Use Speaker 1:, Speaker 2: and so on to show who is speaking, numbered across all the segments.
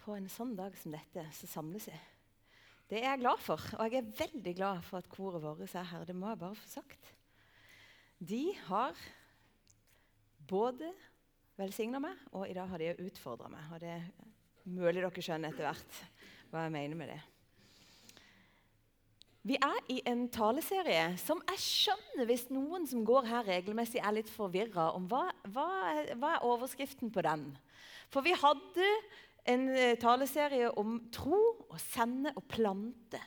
Speaker 1: på en sånn dag som dette så samles vi. Det er jeg glad for, og jeg er veldig glad for at koret vårt er her. Det må jeg bare få sagt. De har både velsigna meg, og i dag har de utfordra meg. Og det er mulig dere skjønner etter hvert hva jeg mener med det. Vi er i en taleserie som jeg skjønner hvis noen som går her regelmessig, er litt forvirra om hva, hva, hva, er overskriften på den. For vi hadde en eh, taleserie om tro og sende og plante.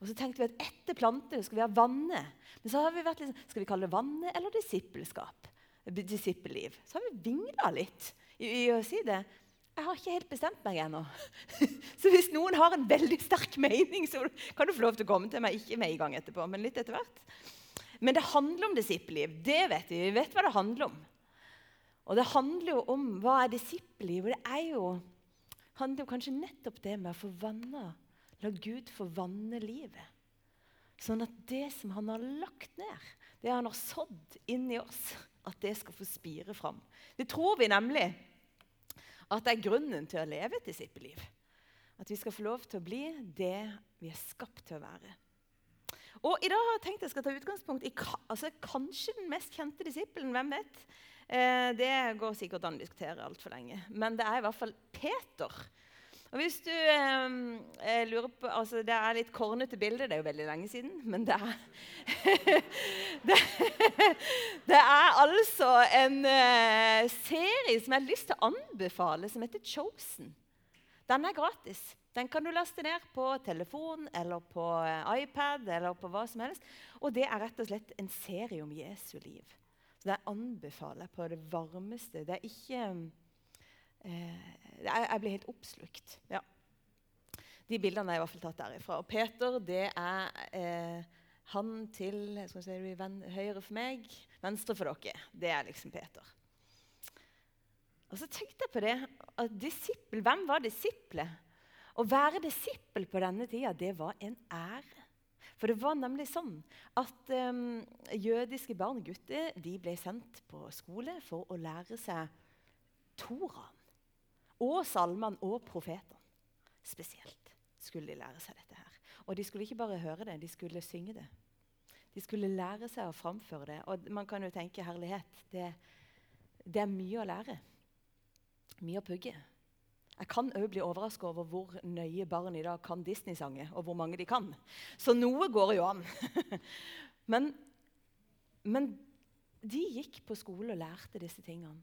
Speaker 1: Og så tenkte vi at etter plante skal vi ha vanne. Men så har vi vært litt, sånn, skal vi kalle det vanne eller disippelskap? Disippelliv. Så har vi vingla litt i, i å si det. Jeg har ikke helt bestemt meg ennå. Så hvis noen har en veldig sterk mening, så kan du få lov til å komme til meg. Ikke med i gang etterpå, men litt etter hvert. Men det handler om disippelliv. Det vet vi. Vi vet hva det handler om. Og det handler jo om hva er disippelliv. Og det er jo, handler kanskje nettopp det med å få vanna. La Gud få vanne livet. Sånn at det som han har lagt ned, det han har sådd inni oss, at det skal få spire fram. Det tror vi nemlig at det er grunnen til å leve et disippelliv. At vi skal få lov til å bli det vi er skapt til å være. Og I dag har jeg tenkt jeg skal ta utgangspunkt i altså, kanskje den mest kjente disippelen. Hvem vet? Eh, det går sikkert an å diskutere altfor lenge. Men det er i hvert fall Peter. Og hvis du eh, lurer på, altså Det er litt kornete bilde, det er jo veldig lenge siden. Men det er, det, det er altså en eh, serie som jeg har lyst til å anbefale, som heter Chosen. Den er gratis. Den kan du laste ned på telefon eller på eh, iPad eller på hva som helst. Og det er rett og slett en serie om Jesu liv. Så det anbefaler jeg på det varmeste. Det er ikke eh, jeg, blir helt oppslukt. Ja. De bildene er i hvert fall tatt derifra. Og Peter, det er eh, han til skal si, høyre for meg, venstre for dere. Det er liksom Peter. Og så tenkte jeg på det at disippel, Hvem var disiplet? Å være disippel på denne tida, det var en ære. For det var nemlig sånn at um, jødiske barn og gutter ble sendt på skole for å lære seg Toraen og salmene og profetene. Spesielt skulle de lære seg dette. her. Og de skulle ikke bare høre det, de skulle synge det. De skulle lære seg å framføre det. Og man kan jo tenke herlighet. Det, det er mye å lære. Mye å pugge. Jeg kan òg bli overraska over hvor nøye barn i dag kan Disney-sanger, og hvor mange de kan. Så noe går jo an. men, men de gikk på skole og lærte disse tingene.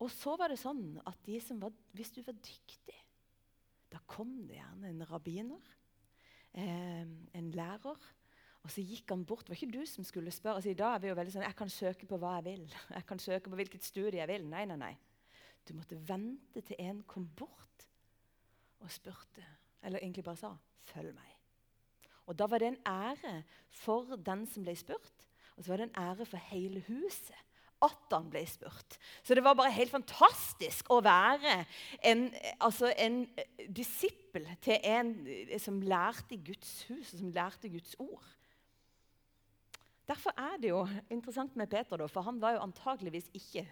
Speaker 1: Og så var det sånn at var, hvis du var dyktig, da kom det gjerne en rabbiner, eh, en lærer. Og så gikk han bort. Det var ikke du som skulle spørre. Altså, I dag er vi jo veldig sånn Jeg kan søke på hva jeg vil. Jeg kan søke på hvilket studie jeg vil. Nei, nei, nei. Du måtte vente til en kom bort og spurte. Eller egentlig bare sa 'følg meg'. Og Da var det en ære for den som ble spurt, og så var det en ære for hele huset at han ble spurt. Så det var bare helt fantastisk å være en, altså en disippel til en som lærte i Guds hus, og som lærte Guds ord. Derfor er det jo interessant med Peter, for han var jo antageligvis ikke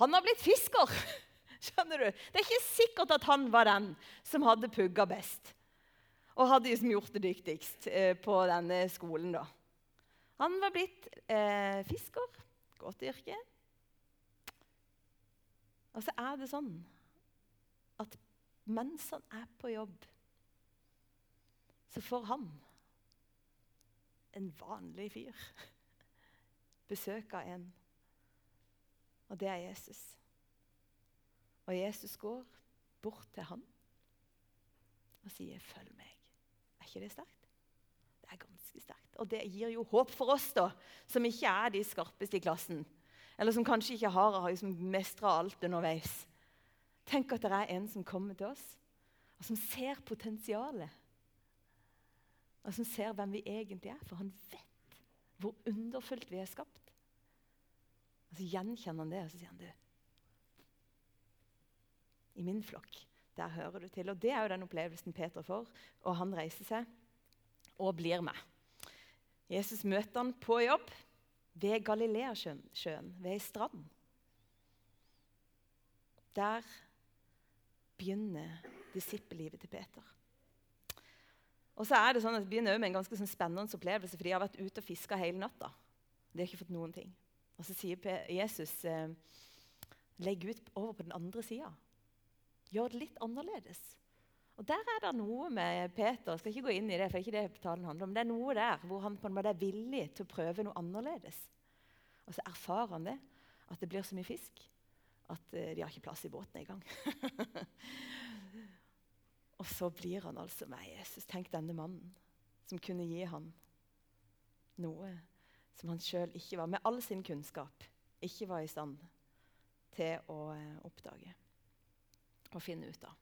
Speaker 1: Han har blitt fisker! Skjønner du? Det er ikke sikkert at han var den som hadde pugga best og hadde liksom gjort det dyktigst eh, på denne skolen. da. Han var blitt eh, fisker. Godt yrke. Og så er det sånn at mens han er på jobb, så får han, en vanlig fyr, besøk av en. Og det er Jesus. Og Jesus går bort til han og sier, 'Følg meg'. Er ikke det sterkt? Det er ganske sterkt. Og det gir jo håp for oss, da, som ikke er de skarpeste i klassen. Eller som kanskje ikke har liksom, mestra alt underveis. Tenk at det er en som kommer til oss, og som ser potensialet. Og som ser hvem vi egentlig er, for han vet hvor underfullt vi er skapt. Og Så gjenkjenner han det, og så sier han du I min flokk, der hører du til. Og det er jo den opplevelsen Peter får. Og han reiser seg og blir med. Jesus møter han på jobb ved Galileasjøen, ved ei strand. Der begynner disippellivet til Peter. Og så er Det sånn at det begynner med en ganske sånn spennende opplevelse, for de har vært ute og fiska hele natta. De har ikke fått noen ting. Og så sier Jesus eh, legg ut over på den andre sida. Gjør det litt annerledes. Og Der er det noe med Peter jeg skal ikke gå inn i det, for det er ikke det talen handler om, det er noe der hvor han på en måte er villig til å prøve noe annerledes. Og så erfarer han det, at det blir så mye fisk at uh, de har ikke plass i båten engang. og så blir han altså med Jesus. Tenk denne mannen som kunne gi ham noe som han sjøl ikke var, med all sin kunnskap, ikke var i stand til å uh, oppdage og finne ut av.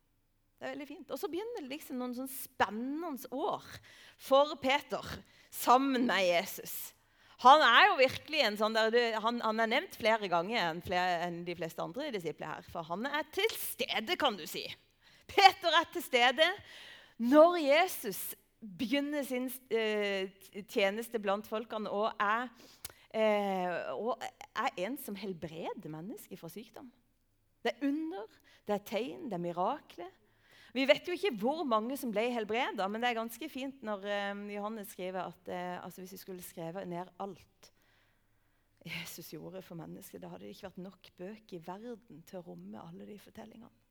Speaker 1: Det er veldig fint. Og så begynner det liksom noen sånn spennende år for Peter sammen med Jesus. Han er jo virkelig en sånn der, han, han, er nevnt flere ganger enn, flere, enn de fleste andre disipler her. For han er til stede, kan du si. Peter er til stede når Jesus begynner sin eh, tjeneste blant folkene og er, eh, og er en som helbreder mennesker fra sykdom. Det er under, det er tegn, det er mirakler. Vi vet jo ikke hvor mange som ble helbreda, men det er ganske fint når eh, Johannes skriver at altså hvis vi skulle skrevet ned alt Jesus gjorde for mennesker, da hadde det ikke vært nok bøker i verden til å romme alle de fortellingene.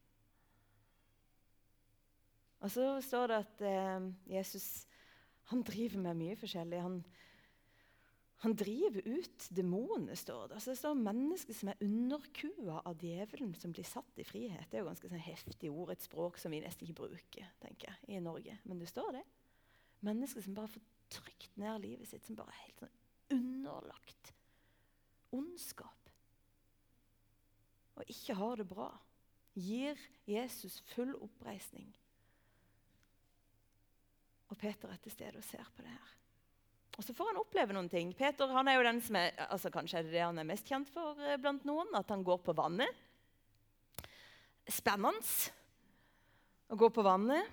Speaker 1: Og så står det at eh, Jesus han driver med mye forskjellig. Han han driver ut demoner, står det. Altså, det står mennesker som er underkua av djevelen, som blir satt i frihet. Det er jo ganske sånn heftig ord, et språk som vi nesten ikke bruker tenker jeg, i Norge. Men det står det. Mennesker som bare får trykt ned livet sitt, som bare er helt sånn underlagt ondskap. Og ikke har det bra. Gir Jesus full oppreisning. Og Peter er til stede og ser på det her. Og så får han oppleve noen ting. Peter han er jo den som er, altså Kanskje er det det han er mest kjent for eh, blant noen, at han går på vannet. Spennende å gå på vannet.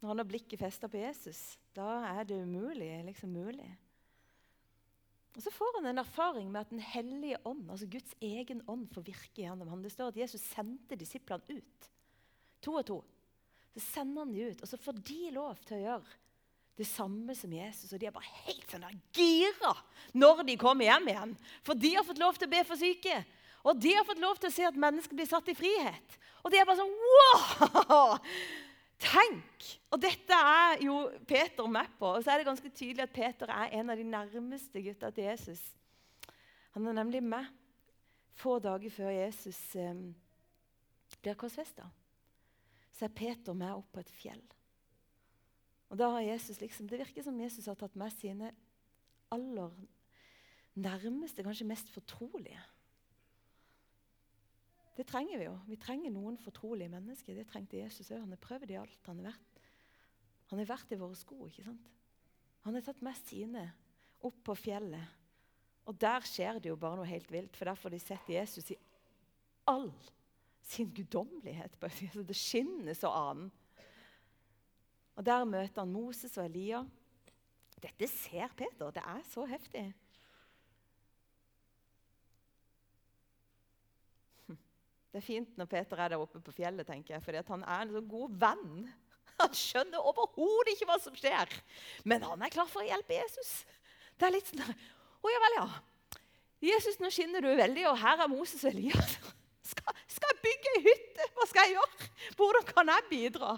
Speaker 1: Når han har blikket festa på Jesus, da er det umulig, liksom mulig. Og Så får han en erfaring med at Den hellige ånd, altså Guds egen ånd, får virke gjennom ham. Det står at Jesus sendte disiplene ut, to og to. Så sender han de ut, og så får de lov til å gjøre det samme som Jesus. Og de er bare helt sånn der gira når de kommer hjem igjen. For de har fått lov til å be for syke. Og de har fått lov til å se at mennesker blir satt i frihet. Og de er bare sånn Wow! Tenk! Og dette er jo Peter med på. Og så er det ganske tydelig at Peter er en av de nærmeste gutta til Jesus. Han er nemlig med få dager før Jesus eh, blir korsfesta. Så er Peter med opp på et fjell. Og da har Jesus liksom, Det virker som Jesus har tatt med sine aller nærmeste, kanskje mest fortrolige. Det trenger vi jo. Vi trenger noen fortrolige mennesker. Det trengte Jesus òg. Han har prøvd i alt. Han har, vært, han har vært i våre sko. ikke sant? Han har tatt med sine opp på fjellet. Og der skjer det jo bare noe helt vilt. For derfor har de sett Jesus i all sin guddommelighet. Det skinner så annen. Og Der møter han Moses og Elia. Dette ser Peter. Det er så heftig. Hm. Det er fint når Peter er der oppe på fjellet, tenker jeg, fordi han er en så god venn. Han skjønner overhodet ikke hva som skjer, men han er klar for å hjelpe Jesus. Det er litt sånn Å ja vel, ja. Jesus, nå skinner du veldig, og her er Moses og Elias. Skal, bygge ei hytte? Hva skal jeg gjøre? Hvordan kan jeg bidra?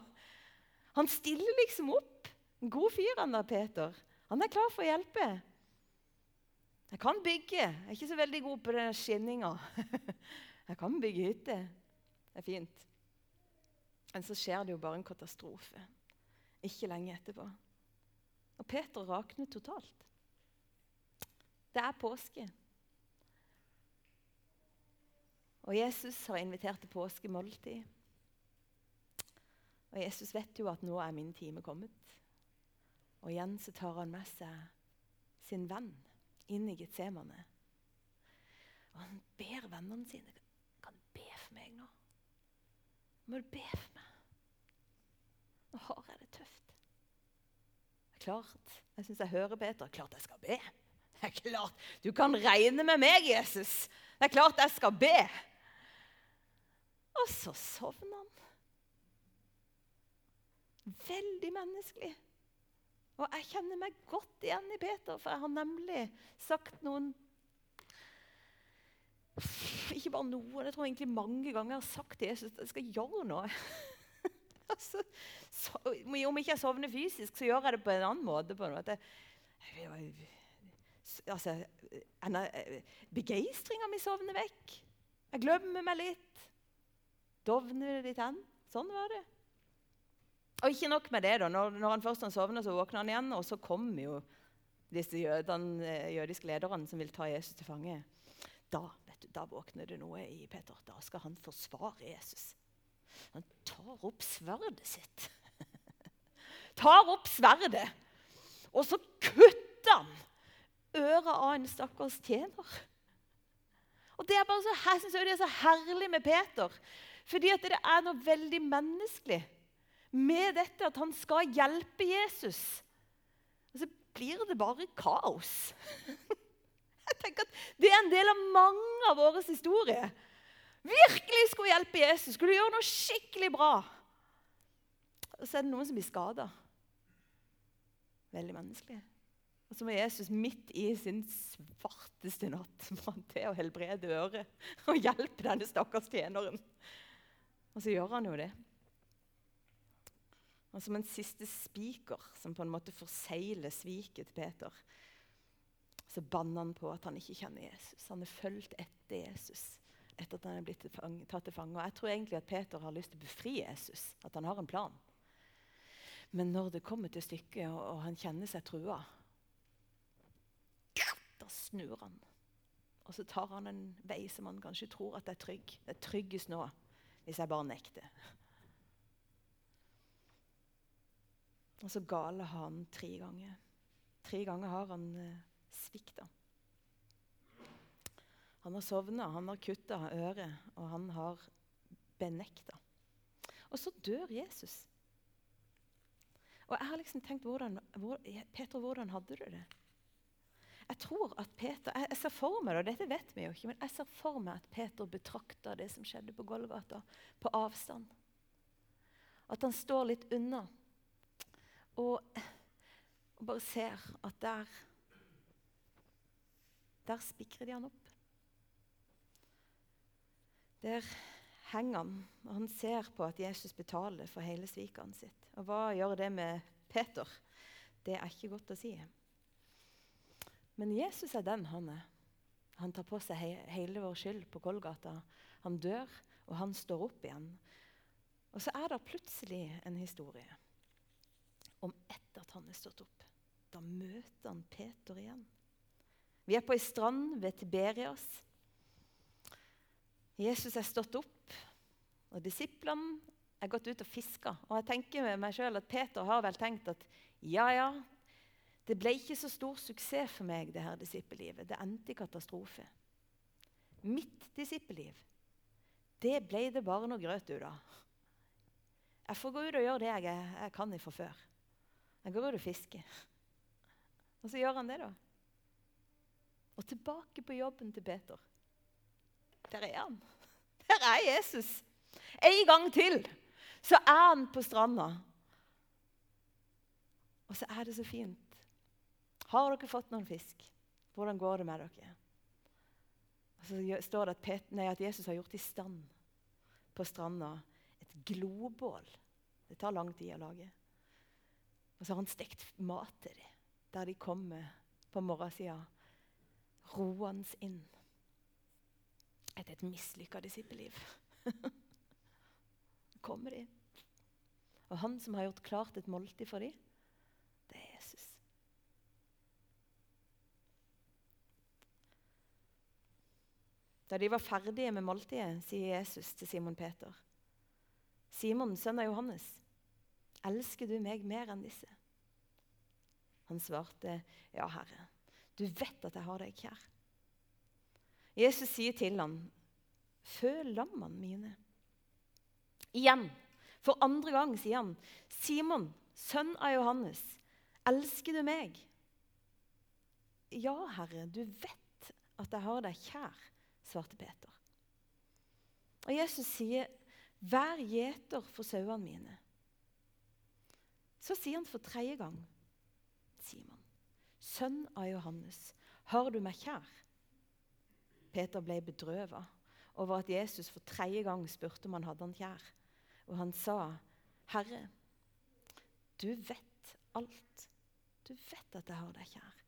Speaker 1: Han stiller liksom opp. En god fyr, han der Peter. Han er klar for å hjelpe. Jeg kan bygge. Jeg er ikke så veldig god på den skinninga. Jeg kan bygge hytte. Det er fint. Men så skjer det jo bare en katastrofe ikke lenge etterpå. Og Peter rakner totalt. Det er påske. Og Jesus har invitert til påskemåltid. Og Jesus vet jo at nå er min time kommet. Og igjen så tar han med seg sin venn inn i Getsemane. Og han ber vennene sine Kan du be for meg nå? Må du be for meg? Nå har jeg det tøft. Det er klart, Jeg syns jeg hører Peter. Klart jeg skal be. Det er klart, Du kan regne med meg, Jesus. Det er klart jeg skal be. Og så sovner han. Veldig menneskelig. Og jeg kjenner meg godt igjen i Peter, for jeg har nemlig sagt noen Ikke bare noen, jeg tror egentlig mange ganger jeg har sagt til Jesus at jeg skal gjøre noe. altså, så, om ikke jeg sovner fysisk, så gjør jeg det på en annen måte. på noe. Jeg, altså, Begeistringa mi sovner vekk. Jeg glemmer meg litt. Dovner det litt hen. Sånn var det. Og ikke nok med det. da, Når, når han først sovner, så våkner han igjen. Og så kommer jo disse jødene, eh, jødiske lederne som vil ta Jesus til fange. Da, du, da våkner det noe i Peter. Da skal han forsvare Jesus. Han tar opp sverdet sitt. tar opp sverdet, og så kutter han øret av en stakkars tjener. Og Det er bare så, jeg syns det er så herlig med Peter, fordi det er noe veldig menneskelig med dette at han skal hjelpe Jesus. Og så blir det bare kaos. Jeg tenker at Det er en del av mange av våre historier. Virkelig skulle hjelpe Jesus, skulle gjøre noe skikkelig bra. Og så er det noen som blir skada. Veldig menneskelig. Og så må Jesus midt i sin svarteste natt til å helbrede øret og hjelpe denne stakkars tjeneren. Og så gjør han jo det. Og som en siste spiker som på en måte forsegler sviket til Peter, så banner han på at han ikke kjenner Jesus. Han er fulgt etter Jesus etter at han er blitt tatt til fange. Og jeg tror egentlig at Peter har lyst til å befri Jesus, at han har en plan. Men når det kommer til stykket, og, og han kjenner seg trua, da snur han. Og så tar han en vei som han kanskje tror at er trygg. Det er tryggest nå hvis jeg bare nekter. Og så gale han tre ganger. Tre ganger har han eh, svikta. Han har sovna, han har kutta øret, og han har benekta. Og så dør Jesus. Og jeg har liksom tenkt hvordan, hvor, Peter, hvordan hadde du det? Jeg tror at Peter, jeg, jeg ser for meg og dette vet vi jo ikke, men jeg ser for meg at Peter betrakta det som skjedde på Golgata, på avstand. At han står litt unna og, og bare ser at der Der spikrer de han opp. Der henger han, og han ser på at Jesus betaler for hele sviket sitt. Og hva gjør det med Peter? Det er ikke godt å si. Men Jesus er den han er. Han tar på seg he hele vår skyld på Golgata. Han dør, og han står opp igjen. Og så er det plutselig en historie om etter at han er stått opp. Da møter han Peter igjen. Vi er på ei strand ved Tiberias. Jesus er stått opp, og disiplene er gått ut og fiska. Og jeg tenker med meg selv at Peter har vel tenkt at ja, ja, det ble ikke så stor suksess for meg, det her disippellivet. Det endte i katastrofe. Mitt disippelliv, det ble det bare noe grøt ut av. Jeg får gå ut og gjøre det jeg, jeg kan fra før. Jeg går ut og fisker. Og så gjør han det, da. Og tilbake på jobben til Peter. Der er han. Der er Jesus. En gang til så er han på stranda. Og så er det så fint. Har dere fått noen fisk? Hvordan går det med dere? Og så står det at, Pet, nei, at Jesus har gjort i stand på stranda et globål. Det tar lang tid å lage. Og så har han stekt mat til dem der de kommer på morgensida, roende inn etter et mislykka disippelliv. kommer de. Og han som har gjort klart et måltid for dem, Da de var ferdige med måltidet, sier Jesus til Simon Peter. Simon, sønn av Johannes, elsker du meg mer enn disse? Han svarte, ja, Herre, du vet at jeg har deg kjær. Jesus sier til ham, føl lammene mine. Igjen, for andre gang, sier han, Simon, sønn av Johannes, elsker du meg? Ja, Herre, du vet at jeg har deg kjær svarte Peter. Og Jesus sier Vær gjeter for sauene mine. Så sier han for tredje gang, Simon, sønn av Johannes, har du meg kjær? Peter ble bedrøvet over at Jesus for tredje gang spurte om han hadde han kjær. Og han sa, 'Herre, du vet alt. Du vet at jeg har deg kjær.'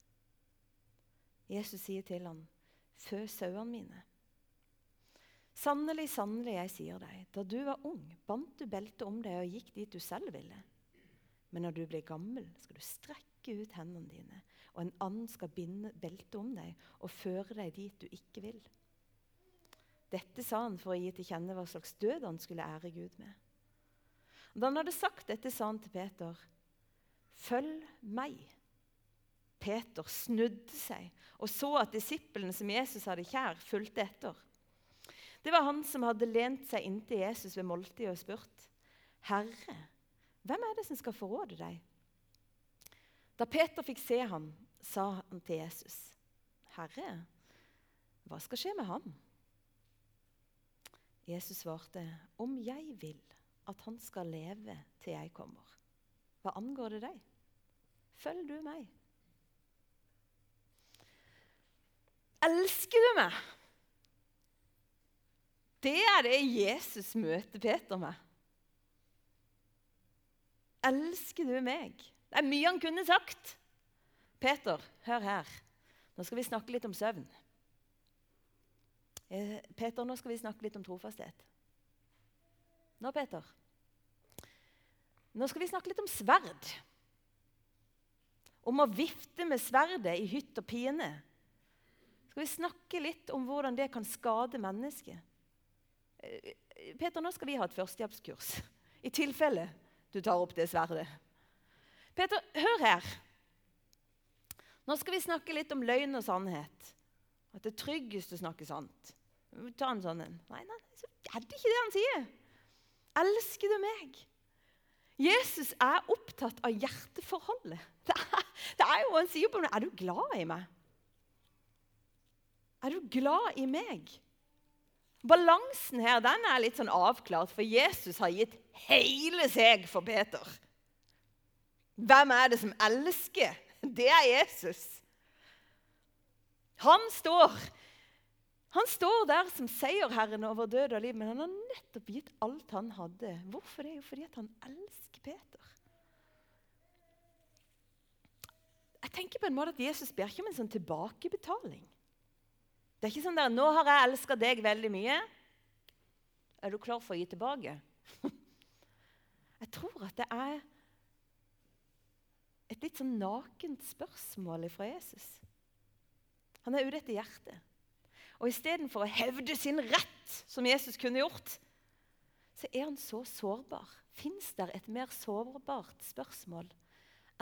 Speaker 1: Jesus sier til ham, 'Fø sauene mine.' Sannelig, sannelig, jeg sier deg, da du var ung, bandt du beltet om deg og gikk dit du selv ville. Men når du blir gammel, skal du strekke ut hendene dine, og en annen skal binde beltet om deg og føre deg dit du ikke vil. Dette sa han for å gi til kjenne hva slags død han skulle ære Gud med. Da han hadde sagt dette, sa han til Peter, 'Følg meg.' Peter snudde seg og så at disiplene som Jesus hadde kjær, fulgte etter. Det var han som hadde lent seg inntil Jesus ved måltidet og spurt, 'Herre, hvem er det som skal forråde deg?' Da Peter fikk se ham, sa han til Jesus, 'Herre, hva skal skje med ham?' Jesus svarte, 'Om jeg vil at han skal leve til jeg kommer.' Hva angår det deg? Følg du meg. Elsker du meg? Det er det Jesus møter Peter med. Elsker du meg? Det er mye han kunne sagt. Peter, hør her. Nå skal vi snakke litt om søvn. Eh, Peter, nå skal vi snakke litt om trofasthet. Nå, Peter. Nå skal vi snakke litt om sverd. Om å vifte med sverdet i hytt og pine. Skal vi snakke litt om hvordan det kan skade mennesket? Eh, Peter, nå skal vi ha et førstehjelpskurs. I tilfelle du tar opp det sverdet. Peter, hør her. Nå skal vi snakke litt om løgn og sannhet. At det er tryggest å snakke sant. Ta en sånn en. Nei, nei, så er det ikke det han sier. Elsker du meg? Jesus er opptatt av hjerteforholdet. Det er, det er jo Han sier på meg Er du glad i meg? Er du glad i meg? Balansen her den er litt sånn avklart, for Jesus har gitt hele seg for Peter. Hvem er det som elsker? Det er Jesus. Han står, han står der som seierherren over død og liv, men han har nettopp gitt alt han hadde. Hvorfor det? Jo, fordi han elsker Peter. Jeg tenker på en måte at Jesus ber ikke om en sånn tilbakebetaling. Det er ikke sånn der 'Nå har jeg elska deg veldig mye. Er du klar for å gi tilbake?' Jeg tror at det er et litt sånn nakent spørsmål fra Jesus. Han er ute etter hjertet. Og istedenfor å hevde sin rett, som Jesus kunne gjort, så er han så sårbar. Fins det et mer sårbart spørsmål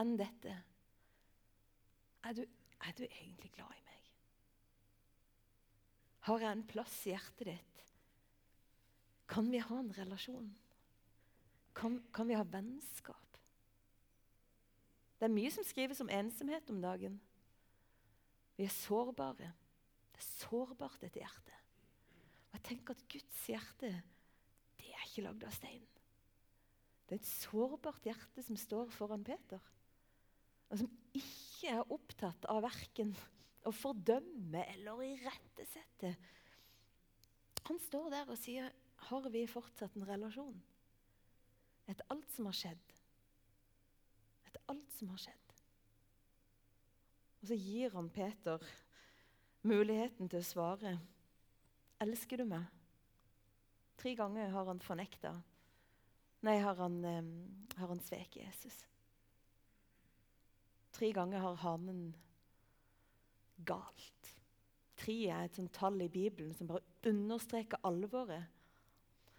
Speaker 1: enn dette? Er du, er du egentlig glad i meg? Har jeg en plass i hjertet ditt? Kan vi ha en relasjon? Kan, kan vi ha vennskap? Det er mye som skrives om ensomhet om dagen. Vi er sårbare. Det er sårbart, dette hjertet. Og jeg tenker at Guds hjerte det er ikke lagd av stein. Det er et sårbart hjerte som står foran Peter, og som ikke er opptatt av verken å fordømme eller irettesette. Han står der og sier, 'Har vi fortsatt en relasjon?' Etter alt som har skjedd. Etter alt som har skjedd. Og så gir han Peter muligheten til å svare. 'Elsker du meg?' Tre ganger har han fornekta. Nei, har han, um, han sveket Jesus. Tre ganger har hanen galt. Tre er et sånt tall i Bibelen som bare understreker alvoret.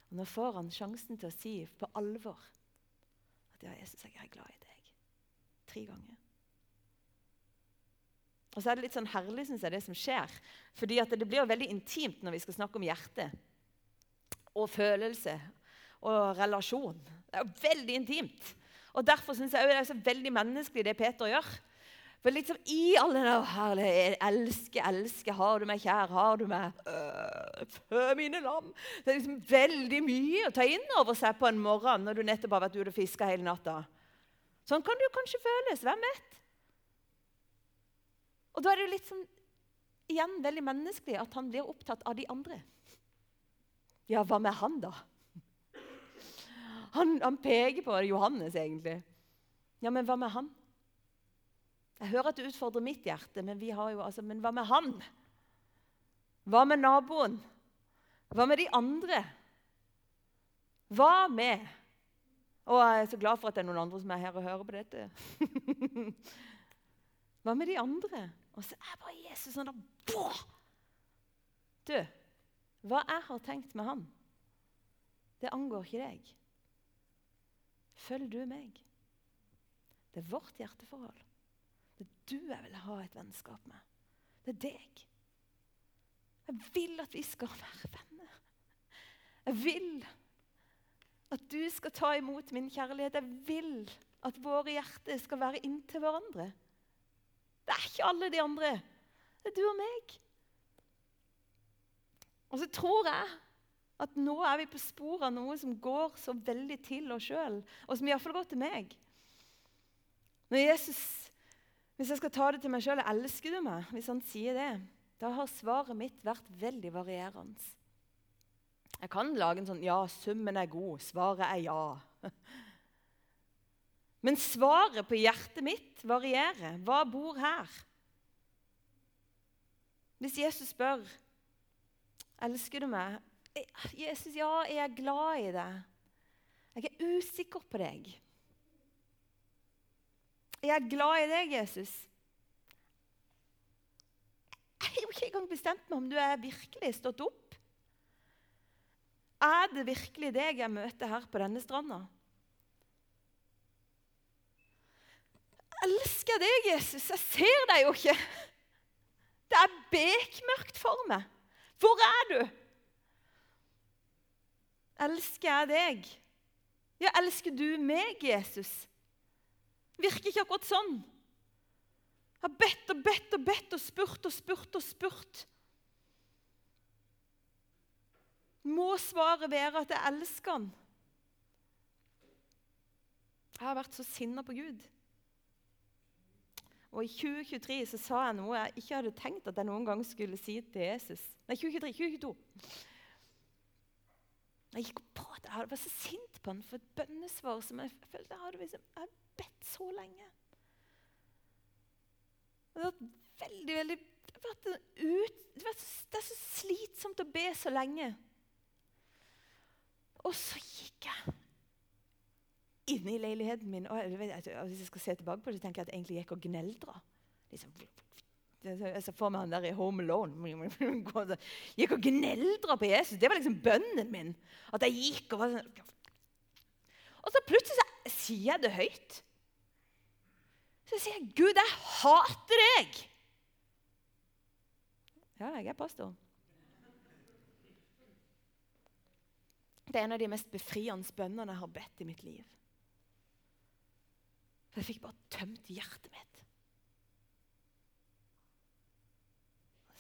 Speaker 1: Og Nå får han sjansen til å si på alvor at ja, Jesus, jeg er glad i deg. Tre ganger. Og så er det litt sånn herlig, synes jeg, det som skjer. Fordi det blir jo veldig intimt når vi skal snakke om hjerte og følelse og relasjon. Det er jo veldig intimt. Og Derfor syns jeg det er så veldig menneskelig det Peter gjør. For liksom i all den herlige elske, elsker, elsker, har du meg kjær, har du meg øh, Fø mine lam. Det er liksom veldig mye å ta inn over seg på en morgen når du nettopp har vært ute og fiska hele natta. Sånn kan det jo kanskje føles. Hvem vet? Og da er det jo litt sånn igjen veldig menneskelig at han blir opptatt av de andre. Ja, hva med han, da? Han, han peker på Johannes, egentlig. Ja, men hva med han? Jeg hører at det utfordrer mitt hjerte, men, jo, altså, men hva med han? Hva med naboen? Hva med de andre? Hva med Og jeg er så glad for at det er noen andre som er her og hører på dette. Hva med de andre? Og så er bare Jesus sånn der Du, hva jeg har tenkt med han, det angår ikke deg. Følg du meg. Det er vårt hjerteforhold. Det er du jeg vil ha et vennskap med. Det er deg. Jeg vil at vi skal være venner. Jeg vil at du skal ta imot min kjærlighet. Jeg vil at våre hjerter skal være inntil hverandre. Det er ikke alle de andre. Det er du og meg. Og så tror jeg at nå er vi på sporet av noe som går så veldig til oss sjøl, og som iallfall går til meg. Når Jesus hvis jeg skal ta det til meg sjøl elsker du meg, hvis han sier det, da har svaret mitt vært veldig varierende. Jeg kan lage en sånn Ja, summen er god. Svaret er ja. Men svaret på hjertet mitt varierer. Hva bor her? Hvis Jesus spør elsker du meg, Jesus, ja, jeg er glad i deg. Jeg er usikker på deg. Jeg er glad i deg, Jesus. Jeg har jo ikke engang bestemt meg om du er virkelig stått opp. Er det virkelig deg jeg møter her på denne stranda? Jeg elsker deg, Jesus. Jeg ser deg jo ikke. Det er bekmørkt for meg. Hvor er du? Elsker jeg deg? Ja, elsker du meg, Jesus? Virker ikke akkurat sånn. Jeg har bedt og bedt og bedt og spurt og spurt og spurt. Må svaret være at jeg elsker han? Jeg har vært så sinna på Gud. Og I 2023 så sa jeg noe jeg ikke hadde tenkt at jeg noen gang skulle si til Jesus. Nei, 2023, 2022. Jeg gikk på at Jeg var så sint på han for et bønnesvar som jeg følte jeg hadde liksom, jeg bedt så lenge. Det har vært veldig, veldig det, har vært ut, det, har det er så slitsomt å be så lenge. Og så gikk jeg inn i leiligheten min. og Hvis jeg skal se tilbake på det, så tenker jeg at jeg egentlig gikk og gneldra. Liksom, jeg ser for meg han der i Home Alone. Gikk og gneldra på Jesus. Det var liksom bønnen min. At jeg gikk Og var sånn Og så plutselig så sier jeg det høyt. Så sier jeg, 'Gud, jeg hater deg'. Ja, jeg er pastor. Det er en av de mest befriende bønnene jeg har bedt i mitt liv. For jeg fikk bare tømt hjertet mitt.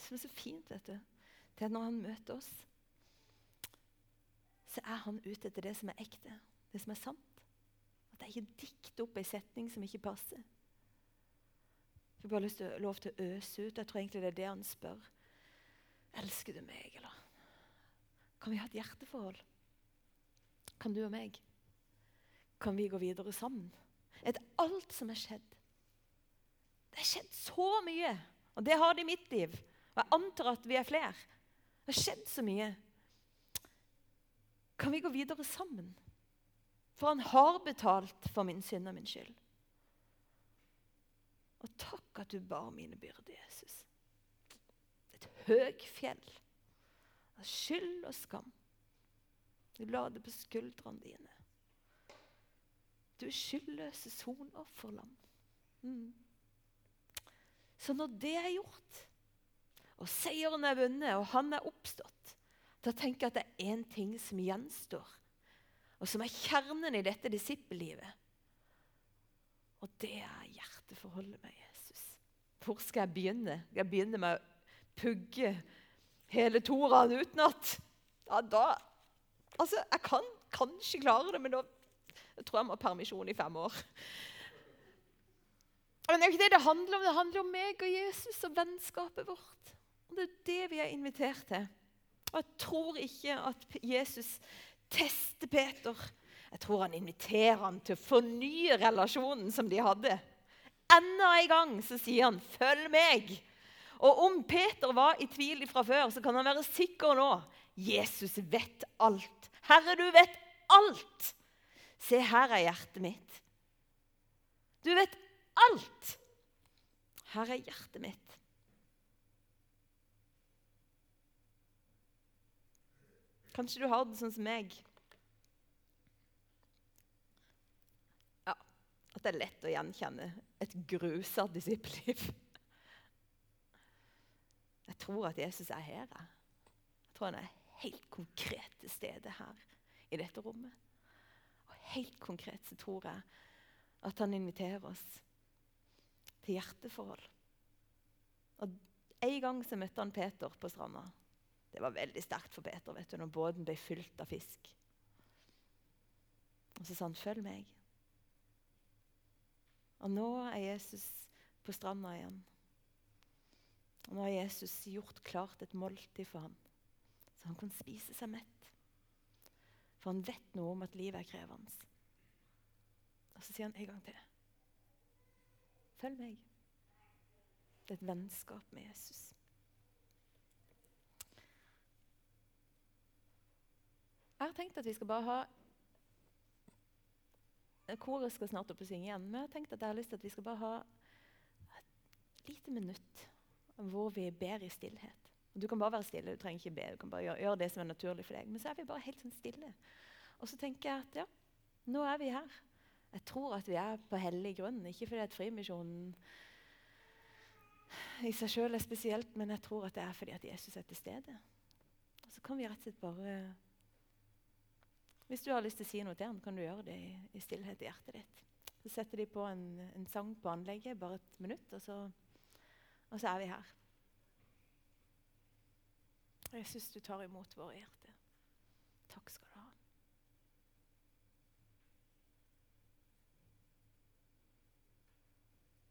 Speaker 1: Det er så fint, vet du, det er når han møter oss, så er han ute etter det som er ekte, det som er sant. At er ikke dikt opp ei setning som ikke passer. Jeg har bare lyst til, lov til å øse ut. Jeg tror egentlig det er det han spør. Elsker du meg, eller? Kan vi ha et hjerteforhold? Kan du og meg? Kan vi gå videre sammen? Etter alt som er skjedd. Det er skjedd så mye, og det har det i mitt liv. Og jeg antar at vi er flere. Det har skjedd så mye. Kan vi gå videre sammen? For han har betalt for min synd og min skyld. Og takk at du bar mine byrder, Jesus. Et høgfjell av skyld og skam. Du la det på skuldrene dine. Du er skyldløse sonofferlam. Mm. Så når det er gjort, og seieren er vunnet, og han er oppstått, da tenker jeg at det er én ting som gjenstår, og som er kjernen i dette disippellivet. Og det er hjerteforholdet med Jesus. Hvor skal jeg begynne? Skal jeg begynne med å pugge hele toraen utenat? Ja, da Altså, jeg kan kanskje klare det, men da jeg tror jeg må ha permisjon i fem år. Men det er ikke det det handler om. Det handler om meg og Jesus og vennskapet vårt. Og Det er det vi er invitert til. Og Jeg tror ikke at Jesus tester Peter. Jeg tror han inviterer ham til å fornye relasjonen som de hadde. Enda en gang så sier han 'følg meg'. Og om Peter var i tvil fra før, så kan han være sikker nå. Jesus vet alt. Herre, du vet alt. Se, her er hjertet mitt. Du vet alt. Her er hjertet mitt. Kanskje du har det sånn som meg. Ja, At det er lett å gjenkjenne et grusa disippelliv. Jeg tror at Jesus er her. Jeg tror han er helt konkret til stede her i dette rommet. Og helt konkret så tror jeg at han inviterer oss til hjerteforhold. Og En gang så møtte han Peter på stranda. Det var veldig sterkt for Peter vet du, når båten ble fylt av fisk. Og så sa han, 'Følg meg'. Og nå er Jesus på stranda igjen. Og nå har Jesus gjort klart et måltid for ham, så han kan spise seg mett. For han vet noe om at livet er krevende. Og så sier han en gang til. Følg meg. Det er et vennskap med Jesus. Jeg har tenkt at vi skal bare ha Koret skal snart opp og synge igjen. Men jeg har tenkt at jeg har lyst til at vi skal bare ha et lite minutt hvor vi ber i stillhet. Du kan bare være stille. Du trenger ikke be. Du kan bare gjøre, gjøre det som er naturlig for deg. Men så er vi bare helt sånn stille. Og så tenker jeg at ja, nå er vi her. Jeg tror at vi er på hellig grunn. Ikke fordi at Frimisjonen i seg sjøl er spesielt, men jeg tror at det er fordi at Jesus er til stede. Og så kan vi rett og slett bare Hvis du har lyst til å si noe til ham, kan du gjøre det i, stillhet i hjertet ditt. Så setter de på en, en sang på anlegget, bare et minutt, og så, og så er vi her. Jeg syns du tar imot våre hjerter. Takk skal du ha.